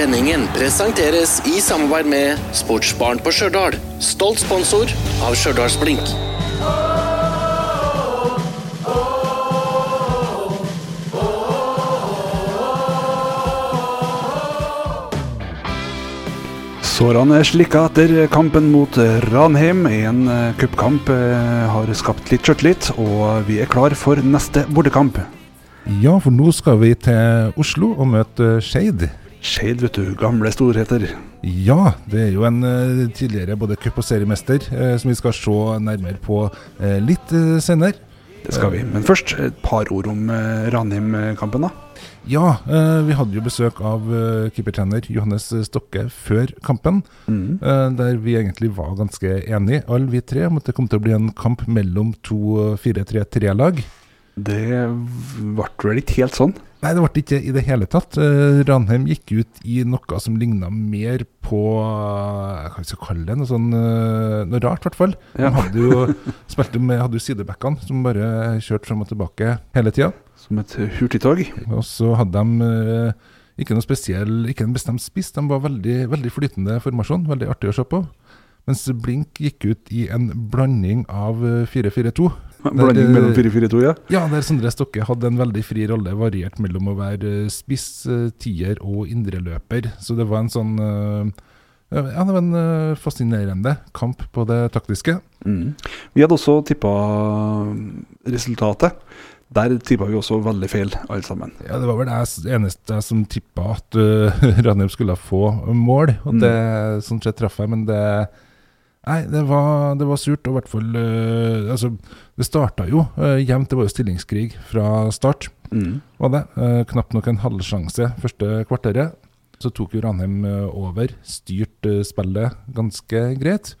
Sendingen presenteres i samarbeid med Sportsbarn på Stjørdal. Stolt sponsor av Stjørdalsblink. Sårene er slikka etter kampen mot Ranheim. En eh, cupkamp eh, har skapt litt sjøltillit, og vi er klar for neste bortekamp. Ja, for nå skal vi til Oslo og møte Skeid. Skeid, vet du. Gamle storheter. Ja, det er jo en uh, tidligere både cup- og seriemester uh, som vi skal se nærmere på uh, litt senere. Det skal vi. Men først et par ord om Ranheim-kampen, da. Ja, vi hadde jo besøk av keepertrener Johannes Stokke før kampen. Mm. Der vi egentlig var ganske enige, alle vi tre, om at det kom til å bli en kamp mellom to 4-3-3-lag. Det ble vel ikke helt sånn? Nei, det ble ikke i det hele tatt. Uh, Ranheim gikk ut i noe som ligna mer på Hva skal vi kalle det? Noe sånn uh, Noe rart, i hvert fall. Ja. De hadde jo spilte med hadde jo sidebackene som bare kjørte fram og tilbake hele tida. Som et hurtigtog? Og så hadde de ikke noe spesiell, ikke en bestemt spiss. De var veldig, veldig flytende formasjon. Veldig artig å se på. Mens Blink gikk ut i en blanding av 4-4-2. Blanding mellom 4-4-2, ja? Ja, der Sondre Stokke hadde en veldig fri rolle, variert mellom å være eh, spiss, eh, tier og indreløper. Så det var en sånn eh, ja, det var en fascinerende kamp på det taktiske. Mm. Vi hadde også tippa resultatet. Der tippa vi også veldig feil, alle sammen. Ja, Det var vel det eneste som tippa at uh, Ranheim skulle få mål. Og mm. det, sånn sett traff jeg, men det Nei, det var, det var surt. Og i hvert fall uh, Altså, det starta jo uh, jevnt. Det var jo stillingskrig fra start. Mm. Var det. Uh, knapt nok en halvsjanse første kvarteret. Så tok jo Ranheim over. Styrte spillet ganske greit.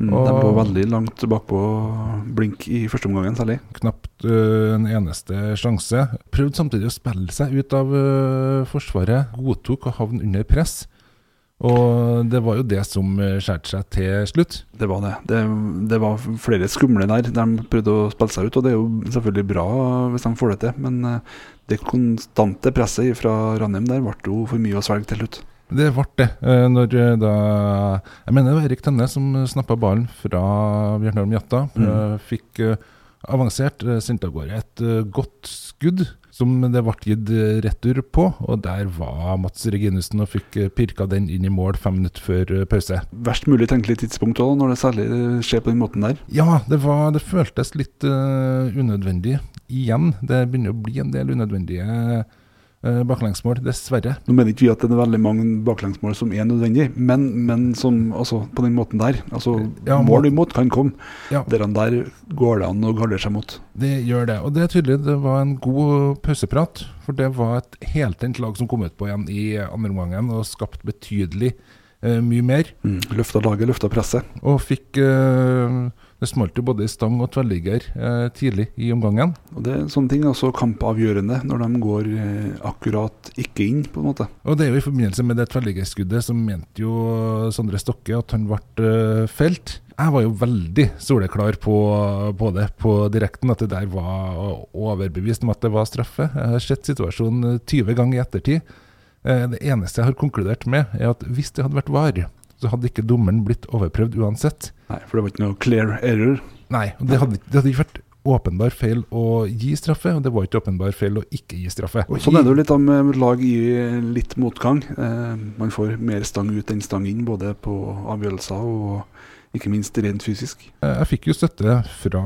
Mm, de lå veldig langt bakpå blink i første omgangen, særlig. Knapt en eneste sjanse. Prøvde samtidig å spille seg ut av Forsvaret. Godtok å havne under press. Og det var jo det som eh, skjærte seg til slutt. Det var det. det. det. var flere skumle der. De prøvde å spille seg ut, og det er jo selvfølgelig bra hvis de får det til. Men eh, det konstante presset fra Ranheim der ble jo for mye å svelge til slutt. Det ble det. Eh, når da Jeg mener det var Erik Tønne som snappa ballen fra Bjørnholm Jatta. Mm. Fikk avansert, sendte av gårde et godt skudd som det ble gitt eh, retur på. Og der var Mats Reginussen og fikk eh, pirka den inn i mål fem minutter før eh, pause. Verst mulig tenkelig tidspunkt òg, når det særlig skjer på den måten der? Ja, det, var, det føltes litt uh, unødvendig igjen. Det begynner å bli en del unødvendige baklengsmål, dessverre. Nå mener ikke vi at det er veldig mange baklengsmål som er nødvendig, men, men som, altså, på den måten der. Altså, ja, mål imot kan komme. Ja. Der, der går det an å gardere seg mot. Det gjør det. Og det er tydelig det var en god pauseprat. For det var et heltent lag som kom ut på igjen i andre omgang og skapte betydelig eh, mye mer. Mm. Løfta laget, løfta presset. Og fikk uh, det smalt jo både i stang og tverrligger eh, tidlig i omgangen. Og det er Sånne ting også kampavgjørende, når de går eh, akkurat ikke inn, på en måte. Og det er jo I forbindelse med det tverrliggerskuddet som mente jo Sondre Stokke at han ble eh, felt. Jeg var jo veldig soleklar på, på det på direkten, at det der var overbevist om at det var straffe. Jeg har sett situasjonen 20 ganger i ettertid. Eh, det eneste jeg har konkludert med, er at hvis det hadde vært var, så hadde ikke dommeren blitt overprøvd uansett. Nei, For det var ikke noe clear error? Nei, det hadde, det hadde ikke vært åpenbar feil å gi straffe, og det var ikke åpenbar feil å ikke gi straffe. Og sånn er det jo litt med lag i litt motgang. Eh, man får mer stang ut enn stang inn, både på avgjørelser og ikke minst rent fysisk. Eh, jeg fikk jo støtte fra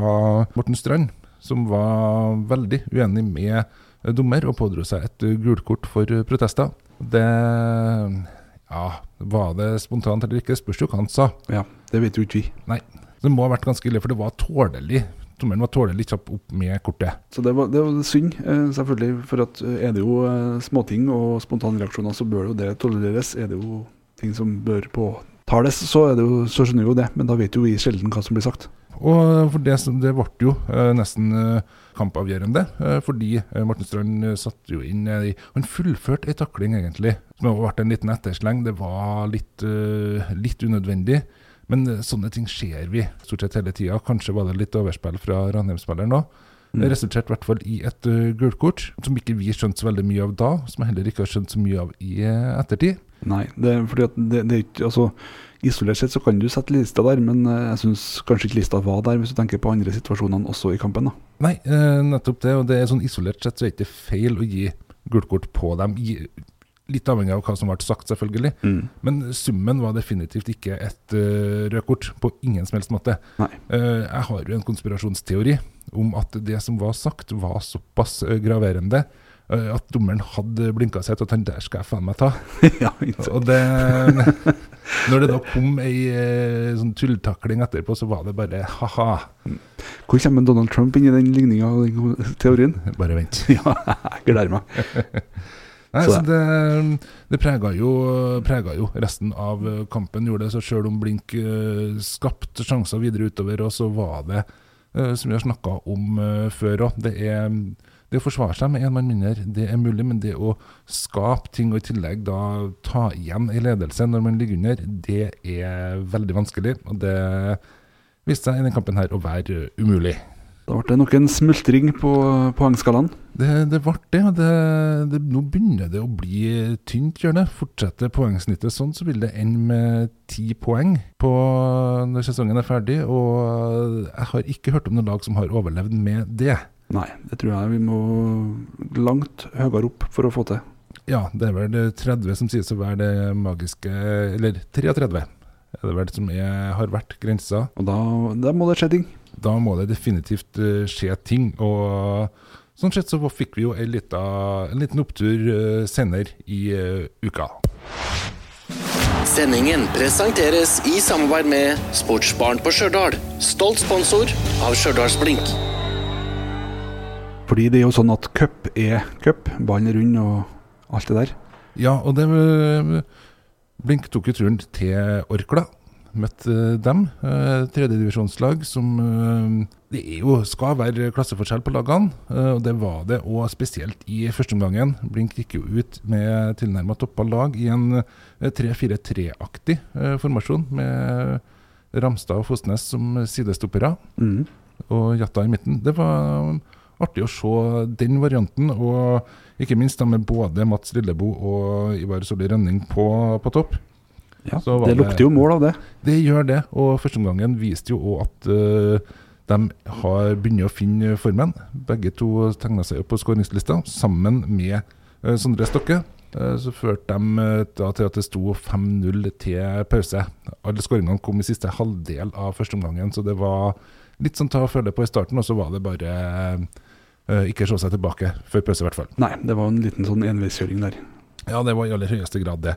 Morten Strand, som var veldig uenig med dommer og pådro seg et gult kort for protester. Det ja, Var det spontant eller ikke, spørs jo hva han sa. Ja, Det vet jo ikke vi. Nei. Det må ha vært ganske ille, for det var tålelig. Tommelen var tålelig kjapp opp med kortet. Så det var, det var synd, eh, selvfølgelig. For at eh, er det jo eh, småting og spontane reaksjoner, så bør jo det tolereres. Er det jo ting som bør påtales, så, er det jo, så skjønner vi jo det. Men da vet jo vi sjelden hva som blir sagt. Og for det, det ble jo eh, nesten eh, kampavgjørende, eh, fordi Morten Strand satte jo inn Han fullførte ei takling, egentlig, som har vært en liten ettersleng. Det var litt, litt unødvendig. Men sånne ting ser vi stort sett hele tida. Kanskje var det litt overspill fra Ranheim-spilleren òg. Mm. Det resulterte i hvert fall i et uh, gult kort, som ikke vi skjønte så veldig mye av da, som jeg heller ikke har skjønt så mye av i ettertid. Nei, det fordi at det, det er ikke Altså, isolert sett så kan du sette lista der, men eh, jeg syns kanskje ikke lista var der, hvis du tenker på andre situasjonene også i kampen, da. Nei, eh, nettopp det. Og det er sånn isolert sett så er det ikke feil å gi gult kort på dem. Litt avhengig av hva som ble sagt, selvfølgelig. Men summen var definitivt ikke et uh, rødt kort, på ingen som helst måte. Nei. Eh, jeg har jo en konspirasjonsteori om at det som var sagt, var såpass graverende at dommeren hadde blinka seg til at han der skal jeg faen meg ta. ja. Og det Når det da kom ei eh, sånn tulltakling etterpå, så var det bare ha-ha. Hvor kommer Donald Trump inn i den ligninga og den teorien? Bare vent. ja, jeg gleder meg. Nei, Så det, det prega jo, prega jo resten av eh, kampen. gjorde det, så Selv om Blink eh, skapte sjanser videre utover, og så var det, eh, som vi har snakka om eh, før òg, det er det å forsvare seg med én mann mindre, det er mulig, men det å skape ting og i tillegg da ta igjen i ledelse når man ligger under, det er veldig vanskelig. Og det viste seg i denne kampen her å være umulig. Da ble det nok en smultring på poengskalaen. Det, det ble det, og det, det, nå begynner det å bli tynt, gjør det. Fortsetter poengsnittet sånn, så vil det ende med ti poeng på når sesongen er ferdig. Og jeg har ikke hørt om noe lag som har overlevd med det. Nei, det tror jeg vi må langt høyere opp for å få til. Ja, det er vel det 30 som sies å være det magiske Eller 33 er det vel som er, har vært grensa. Og da, da må det skje ting. Da må det definitivt eh, skje ting. Og sånn sett så fikk vi jo en, lita, en liten opptur uh, senere i eh, uka. Sendingen presenteres i samarbeid med Sportsbarn på Stjørdal. Stolt sponsor av Stjørdals-Blink. Fordi det er jo sånn at cup er cup. Ballen er rund og alt det der. Ja, og det eh, Blink tok jo turen til Orkla. Møtte eh, dem. Eh, Tredjedivisjonslag som Det er jo, skal være klasseforskjell på lagene, og det var det òg spesielt i førsteomgangen. Blink gikk jo ut med tilnærma toppa lag i en eh, 3-4-3-aktig eh, formasjon, med Ramstad og Fosnes som sidestoppere Mm. og Jatta i midten. Det var artig å se den varianten, og ikke minst da med både Mats Lillebo og Ivar Solli Rønning på, på topp. Ja, det lukter jo mål av det. Det gjør det, og førsteomgangen viste jo òg at uh, de har begynner å finne formen. Begge to tegna seg opp på skåringslista, sammen med uh, Sondre Stokke. Eh, så førte de eh, da til at det sto 5-0 til pause. Alle skåringene kom i siste halvdel av førsteomgangen, så det var litt sånn ta og føle på i starten, og så var det bare eh, ikke se seg tilbake før pause, i hvert fall. Nei, det var en liten sånn enveiskjøring der. Ja, det var i aller høyeste grad det.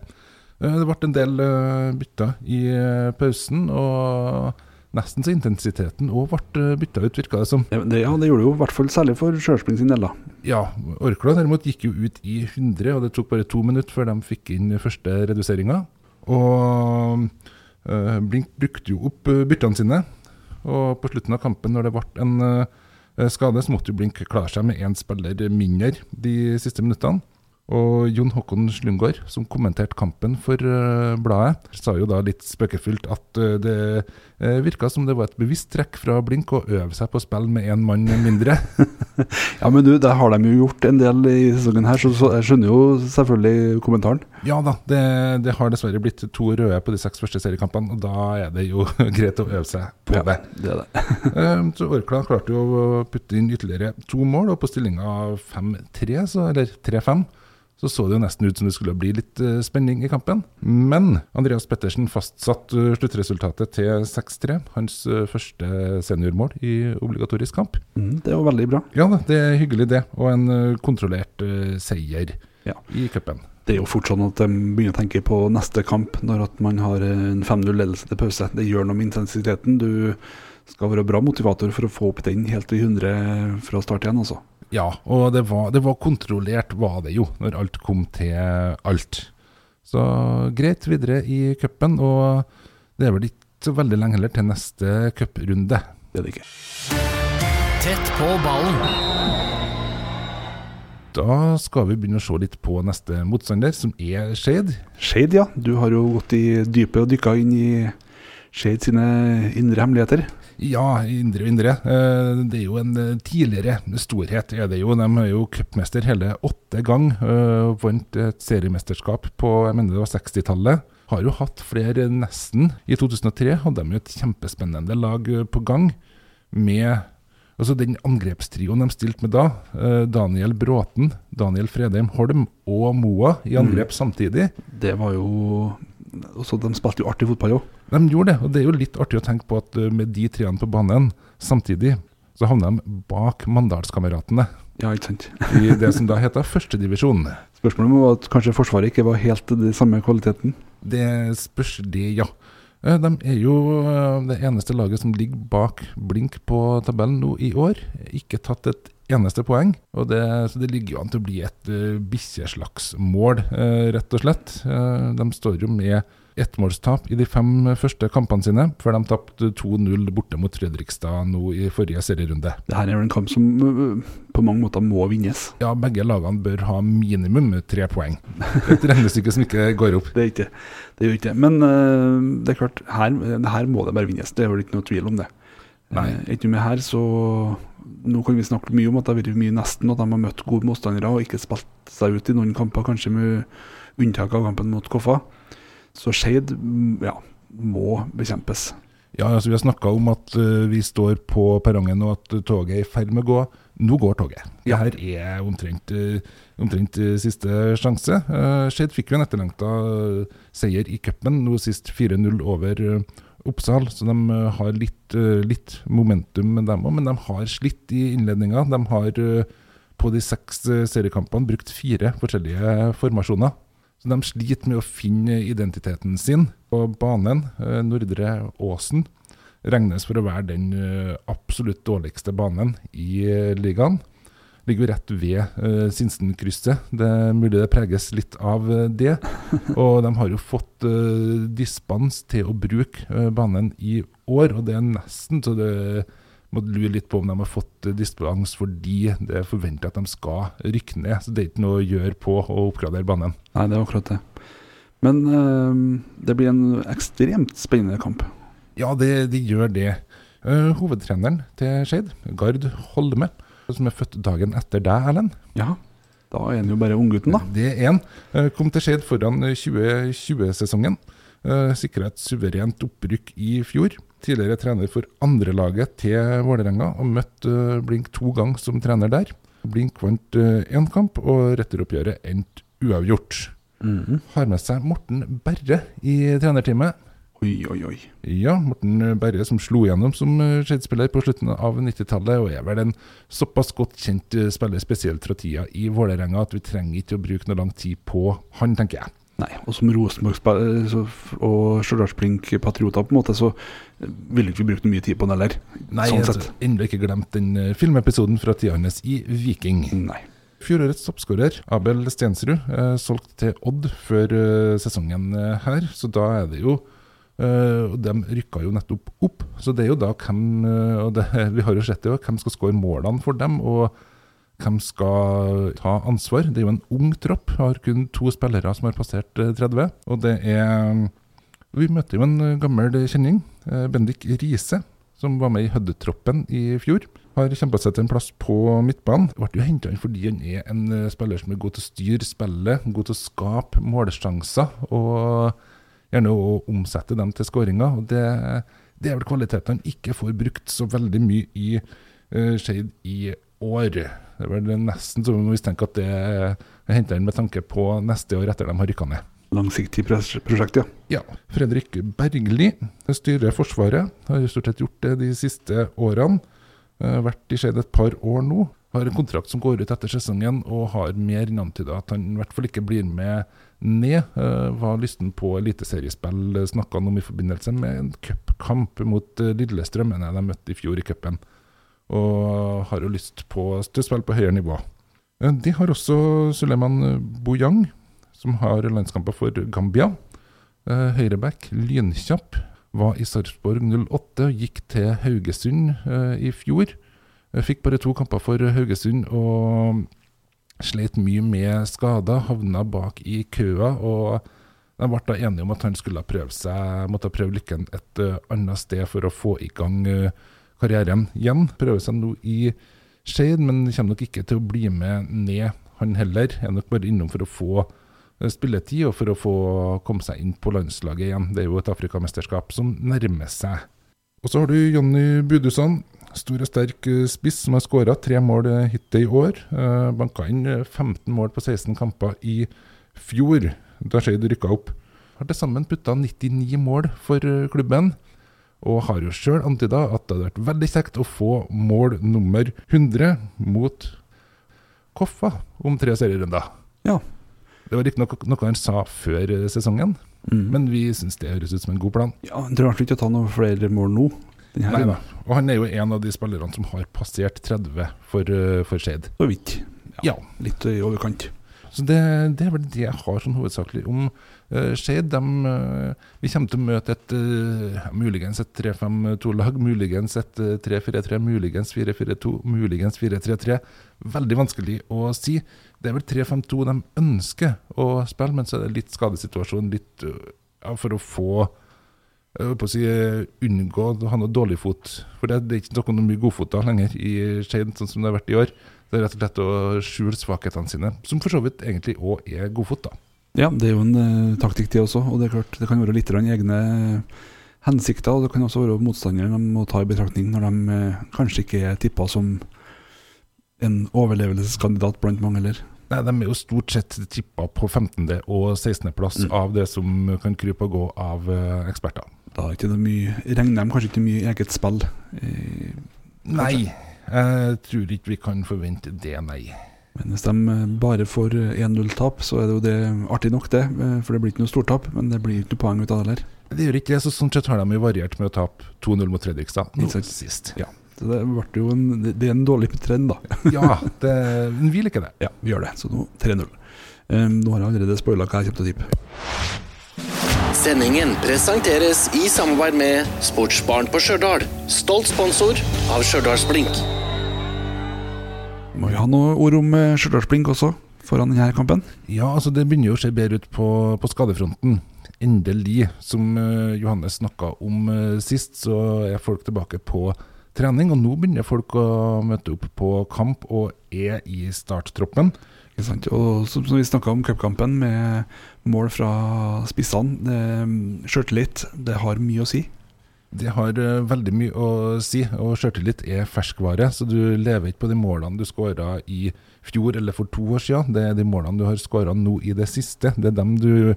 Eh, Det ble en del eh, bytter i eh, pausen, og nesten så intensiteten òg ble eh, bytta ut, virka det som. Ja, det, ja, det gjorde det jo i hvert fall særlig for Sjølspring sin del, da. Ja, Orkla derimot gikk jo ut i 100, og det tok bare to minutter før de fikk inn første reduseringa. Og eh, Blink brukte jo opp eh, byttene sine, og på slutten av kampen, når det ble en eh, skade, så måtte jo Blink klare seg med én spiller mindre de siste minuttene. Og Jon Håkon Slungård, som kommenterte kampen for uh, bladet, sa jo da litt spøkefullt at uh, det uh, virka som det var et bevisst trekk fra Blink å øve seg på å spille med én mann mindre. Ja, men du, det har de jo gjort en del i sesongen her, så, så jeg skjønner jo selvfølgelig kommentaren. Ja da, det, det har dessverre blitt to røde på de seks første seriekampene, og da er det jo greit å øve seg på Ja, det. det det. Eh, Så Orkla klarte jo å putte inn ytterligere to mål, og på stillinga 5-3, eller 3-5, så så det jo nesten ut som det skulle bli litt eh, spenning i kampen. Men Andreas Pettersen fastsatte eh, sluttresultatet til 6-3, hans eh, første seniormål i obligatorisk kamp. Mm, det var veldig bra. Ja det er hyggelig det, og en kontrollert seier Ja. i cupen. Det er jo fort sånn at de begynner å tenke på neste kamp når at man har en 5-0-ledelse til pause. Det gjør noe med intensiteten. Du skal være bra motivator for å få opp den helt til 100 fra start igjen, altså. Ja, og det var, det var kontrollert, var det jo, når alt kom til alt. Så greit videre i cupen, og det er vel ikke så veldig lenge heller til neste cuprunde. Det er det ikke. Tett på ballen. Da skal vi begynne å se litt på neste motstander, som er Skeid. Skeid, ja. Du har jo gått i dypet og dykka inn i Skeid sine indre hemmeligheter. Ja, indre og indre. Eh, Det er jo en eh, tidligere storhet, er det jo. De er jo cupmester hele åtte gang. eh, Vant et seriemesterskap på jeg mener det var 60-tallet. Har jo hatt flere nesten. I 2003 og de jo et kjempespennende lag på gang med Altså Den angrepstrioen de stilte med da, eh, Daniel Bråten, Daniel Fredheim Holm og Moa i angrep samtidig, Det var jo også, De spilte jo artig fotball òg. de gjorde det. Og det er jo litt artig å tenke på at eh, med de treene på banen samtidig, så havna de bak Mandalskameratene Ja, ikke sant. i det som da heter førstedivisjon. Spørsmålet var at kanskje Forsvaret ikke var helt den samme kvaliteten. Det spørs det, ja. Eh, De er jo eh, det eneste laget som ligger bak blink på tabellen nå i år. Ikke tatt et eneste poeng. Og det, så det ligger jo an til å bli et uh, bikkjeslagsmål, eh, rett og slett. De står jo med ettmålstap i de fem første kampene sine, før de tapte 2-0 borte mot Fredrikstad nå i forrige serierunde. Det her er jo en kamp som øh, på mange måter må vinnes. Ja, begge lagene bør ha minimum tre poeng. Et regnestykke som ikke går opp. Det er ikke det. er ikke. Men uh, det er klart, her, her må det bare vinnes. Det er vel ikke noe tvil om det. Nei. Uh, Ikke med her, så Nå kan vi snakke mye om at det har vært mye nesten, at de har møtt gode motstandere og ikke spilt seg ut i noen kamper, kanskje med unntak av kampen mot Koffa. Så Skeid mm, ja, må bekjempes. Ja, altså Vi har snakka om at uh, vi står på perrongen og at toget er i ferd med å gå. Nå går toget. Ja. Det her er omtrent, uh, omtrent eh, siste sjanse. Skeid fikk jo en etterlengta seier i cupen, nå sist 4-0 over Oppsal. Så de har litt, litt momentum med dem òg, men de har slitt i innledninga. De har på de seks seriekampene brukt fire forskjellige formasjoner. Så de sliter med å finne identiteten sin Og banen. Eh, Nordre Åsen regnes for å være den eh, absolutt dårligste banen i eh, ligaen. Ligger rett ved Sinsenkrysset. Det er mulig det preges litt av det. Og de har jo fått dispens til å bruke banen i år, og det er nesten så det må lure litt på om de har fått eh, fordi det er forventa at de skal rykke ned. Så det er ikke noe å gjøre på å oppgradere banen. Nei, det er akkurat det. Men øh, det blir en ekstremt spennende kamp. Ja, det, de gjør det. Eh, hovedtreneren til Skeid, Gard Holme, som er født dagen etter deg, Erlend. Ja, da er han jo bare unggutten, da. Det er han. Eh, kom til Skeid foran eh, 2020-sesongen. Uh, Sikra et suverent opprykk i fjor. Tidligere trener for andrelaget til Vålerenga, og møtte eh, Blink to ganger som trener der. Blink vant én kamp, og retteroppgjøret endte uavgjort. Har med seg Morten Berre i trenerteamet. Oi, oi, oi. Ja, Morten Berre som slo gjennom som skjedespiller på slutten av 90-tallet, og er vel en såpass godt kjent eh, spiller, spesielt fra tida i Vålerenga, at vi trenger ikke å bruke noe lang tid på han, tenker jeg. Nei, og som Rosenborg-spiller og Stjørdals-Blink-patrioter, på en måte, så ville ikke vi brukt mye tid på den heller. Nei, sånn sett. ennå ikke glemt den eh, filmepisoden fra tida hans i Viking. Nei. Fjorårets toppskårer, Abel Stensrud, eh, solgt til Odd før eh, sesongen eh, her, så da er det jo eh, og De rykka jo nettopp opp, så det er jo da hvem eh, og det, Vi har jo sett det jo, hvem skal skåre målene for dem, og hvem skal ta ansvar. Det er jo en ung tropp, har kun to spillere som har passert eh, 30. Og det er Vi møter jo en eh, gammel kjenning, eh, Bendik Riise, som var med i Hødde-troppen i fjor. Har kjempa seg til en plass på midtbanen. Ble jo henta inn fordi han er en eh, spiller som er god til å styre spillet, god til å skape målsjanser, og gjerne å omsette dem til skåringer. Og det, det er vel kvaliteten han ikke får brukt så veldig mye i uh, Skeid i år. Det er vel nesten så vi må mistenke at det er henta inn med tanke på neste år etter de har rykka ned. Langsiktig prosjekt, ja. Ja, Fredrik Bergli styrer Forsvaret. Har stort sett gjort det de siste årene. Eh, Vært i Skeid et par år nå. Har en kontrakt som går ut etter sesongen, og har mer enn antyda at han i hvert fall ikke blir med ned. Eh, Var lysten på eliteseriespill snakka han om i forbindelse med en cupkamp mot eh, Lillestrøm, en de møtte i fjor i cupen. Og har jo lyst på til å spille på høyere nivå. Eh, De har også Suleiman Bojang, som har landskamper for Gambia. Eh, Høyreback, lynkjapp, var i Sarpsborg 08 og gikk til Haugesund eh, i fjor. Fikk bare to kamper for Haugesund og slet mye med skader. Havna bak i køa og De ble da enige om at han skulle prøve seg, måtte prøve lykken et annet sted for å få i gang uh, karrieren igjen. Prøver seg nå i Skeid, men kommer nok ikke til å bli med ned, han heller. Er nok bare innom for å få uh, spilletid og for å få komme seg inn på landslaget igjen. Det er jo et afrikamesterskap som nærmer seg. Og så har du Jonny Budusson, stor og sterk spiss som har skåra tre mål hittil i år. Banka inn 15 mål på 16 kamper i fjor, da Skeid rykka opp. Har til sammen putta 99 mål for klubben, og har jo sjøl antyda at det hadde vært veldig kjekt å få mål nummer 100 mot Koffa om tre serierunder. Ja. Det var riktignok noe han sa før sesongen, Mm. men vi syns det høres ut som en god plan. ja han trenger ikke å ta noen flere mål nå. Nei da. Og han er jo en av de spillerne som har passert 30 for, uh, for Skeid. Så vidt. Ja. Litt i overkant. Så det, det er vel det jeg har sånn hovedsakelig om uh, Skeid. dem, eh, vi kommer til å møte et uh, muligens et 3-5-2-lag, muligens et eh, 3-4-3, muligens 4-4-2, muligens 4-3-3. Veldig vanskelig å si. Det er vel 3-5-2 de ønsker å spille, men så er det litt skadesituasjon litt uh, for å få jeg på å si eh, unngå å ha noe dårlig fot. For det, det er ikke noe mye godfoter lenger i Skeid, sånn som det har vært i år. Det er rett og slett å skjule svakhetene sine, som for så vidt egentlig òg er godfot, da. Ja, det er jo en uh, taktikk, det også. Og det er klart, det kan være litt egne hensikter. Og det kan også være motstanderen de må ta i betraktning når de uh, kanskje ikke er tippa som en overlevelseskandidat blant mange, eller. Nei, De er jo stort sett tippa på 15. og 16. plass Mm. av det som kan krype og gå av eh, eksperter. Da er ikke det mye, regner de kanskje ikke mye eget spill. Eh, Nei, jeg tror ikke vi kan forvente det, nei. Men hvis de eh, bare får eh, 1-0-tap, så er det jo det artig nok, det. eh, For det blir ikke noe stortap, men det blir ikke noe poeng ut av det heller. Det gjør ikke det, så sånn sett har de jo variert med å tape 2-0 mot Fredrikstad nå sist. sant. Så det, ble jo en, det er en dårlig trend, da. Ja, det, men vi liker det. Ja, vi gjør det. Så nå 3-0. Um, nå har jeg allerede spoila hva jeg kommer til å tippe. Sendingen presenteres i samarbeid med Sportsbarn på Stjørdal. Stolt sponsor av Stjørdalsblink. Må vi ha noen ord om eh, Stjørdals-Blink også, foran denne kampen? Ja, altså det begynner jo å se bedre ut på, på skadefronten. Endelig. Som eh, Johannes snakka om eh, sist, så er folk tilbake på trening. Og nå begynner folk å møte opp på kamp og er i starttroppen. Og som, vi snakka om cupkampen, med mål fra spissene. Sjøltillit, det har mye å si. Det har eh, veldig mye å si, og sjøltillit er ferskvare. Så du lever ikke på de målene du skåra i fjor eller for to år siden. Det er de målene du har skåra nå i det siste. Det er dem du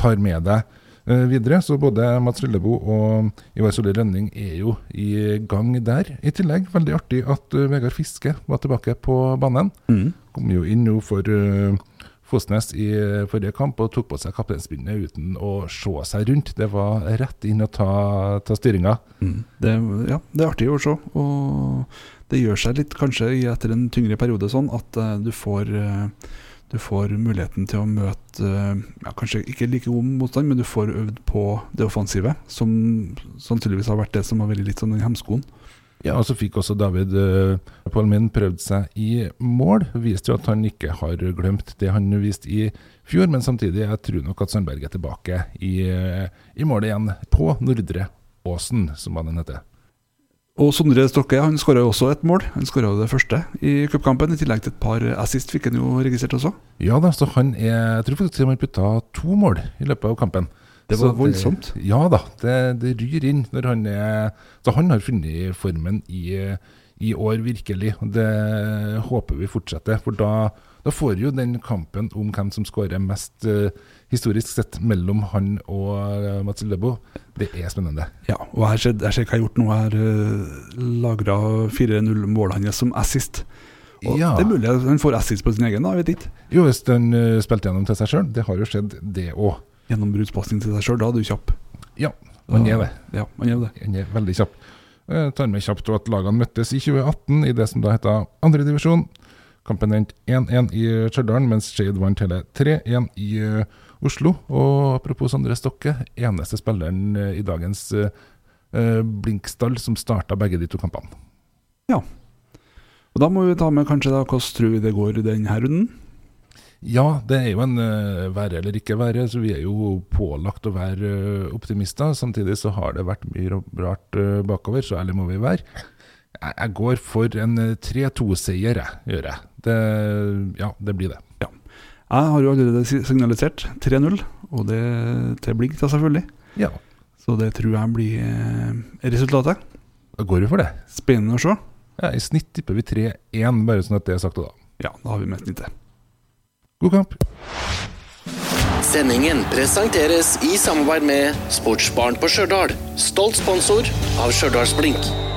tar med deg videre. Så både Mats Lillebo og Ivar Solli Rønning er jo i gang der. I tillegg, veldig artig at eh, Vegard Fiske var tilbake på banen. Kom jo inn nå for eh, Fosnes i eh, forrige kamp og tok på seg kapteinsbindet uten å se seg rundt. Det var rett inn og ta, ta styringa. Det, ja, det er artig å se. Og det gjør seg litt, kanskje etter en tyngre periode, sånn at uh, du får eh, du får muligheten til å møte eh, ja, kanskje ikke like god motstand, men du får øvd på det offensive, som sannsynligvis har vært det som har vært litt sånn den hemskoen. Ja, og så fikk også David uh, Palmin prøvd seg i mål. Viste jo at han ikke har glemt det han viste i fjor, men samtidig jeg tror nok at Sandberg er tilbake i, eh, i målet igjen, på Nordre Åsen, som banen heter. Og Sondre Stokke han skåra også et mål. Han skåra det første i cupkampen. I tillegg til et par assist fikk han jo registrert også. Ja da, så han er Jeg tror faktisk han putta to mål i løpet av kampen. Det var voldsomt. ja da, det, det ryr inn når han er Så han har funnet formen i, i år, virkelig. Det håper vi fortsetter. For da, da får jo den kampen om hvem som skårer mest eh, historisk sett mellom han og uh, Mats Løbo, det er spennende. Ja, og jeg ser, ser hva jeg har gjort nå. Jeg har uh, lagra 4-0-målet hans som assist. Og Ja. Det er mulig at han får assist på sin egen, da, jeg vet ikke. Jo, hvis den eh, spilte gjennom til seg sjøl, det har jo skjedd, det òg. Gjennombruddspasning til seg sjøl, da er du kjapp. Ja, man Da- er det. Ja, han er det. Han er veldig kjapp. Jeg tar med kjapt at lagene møttes i 2018 i det som da heter andredivisjon. Kampen endte 1-1 i Stjørdal, mens Skeid vant hele 3-1 i eh, Oslo. Og apropos Sondre Stokke, eneste spilleren eh, i dagens eh, eh, Blinkstall som starta begge de to kampene. Ja. Og Da må vi ta med kanskje da, hvordan tror vi det går i denne runden. Ja, det er jo en uh, være eller ikke være, så vi er jo pålagt å være uh, optimister. Samtidig så har det vært mye rart uh, bakover, så ærlig må vi være. Jeg, jeg går for en 3-2-seier, jeg, gjør jeg. Det, ja, det blir det. Ja. Jeg har jo allerede signalisert 3-0, og det til Blink, da selvfølgelig. Ja, Så det tror jeg blir eh, resultatet. da går vi for det. Spennende å se. Ja, I snitt tipper vi 3-1, bare sånn at det er sagt da. Ja, da har vi med snittet. God kamp. Sendingen presenteres i samarbeid med Sportsbaren på Stjørdal. Stolt sponsor av Stjørdals Blink.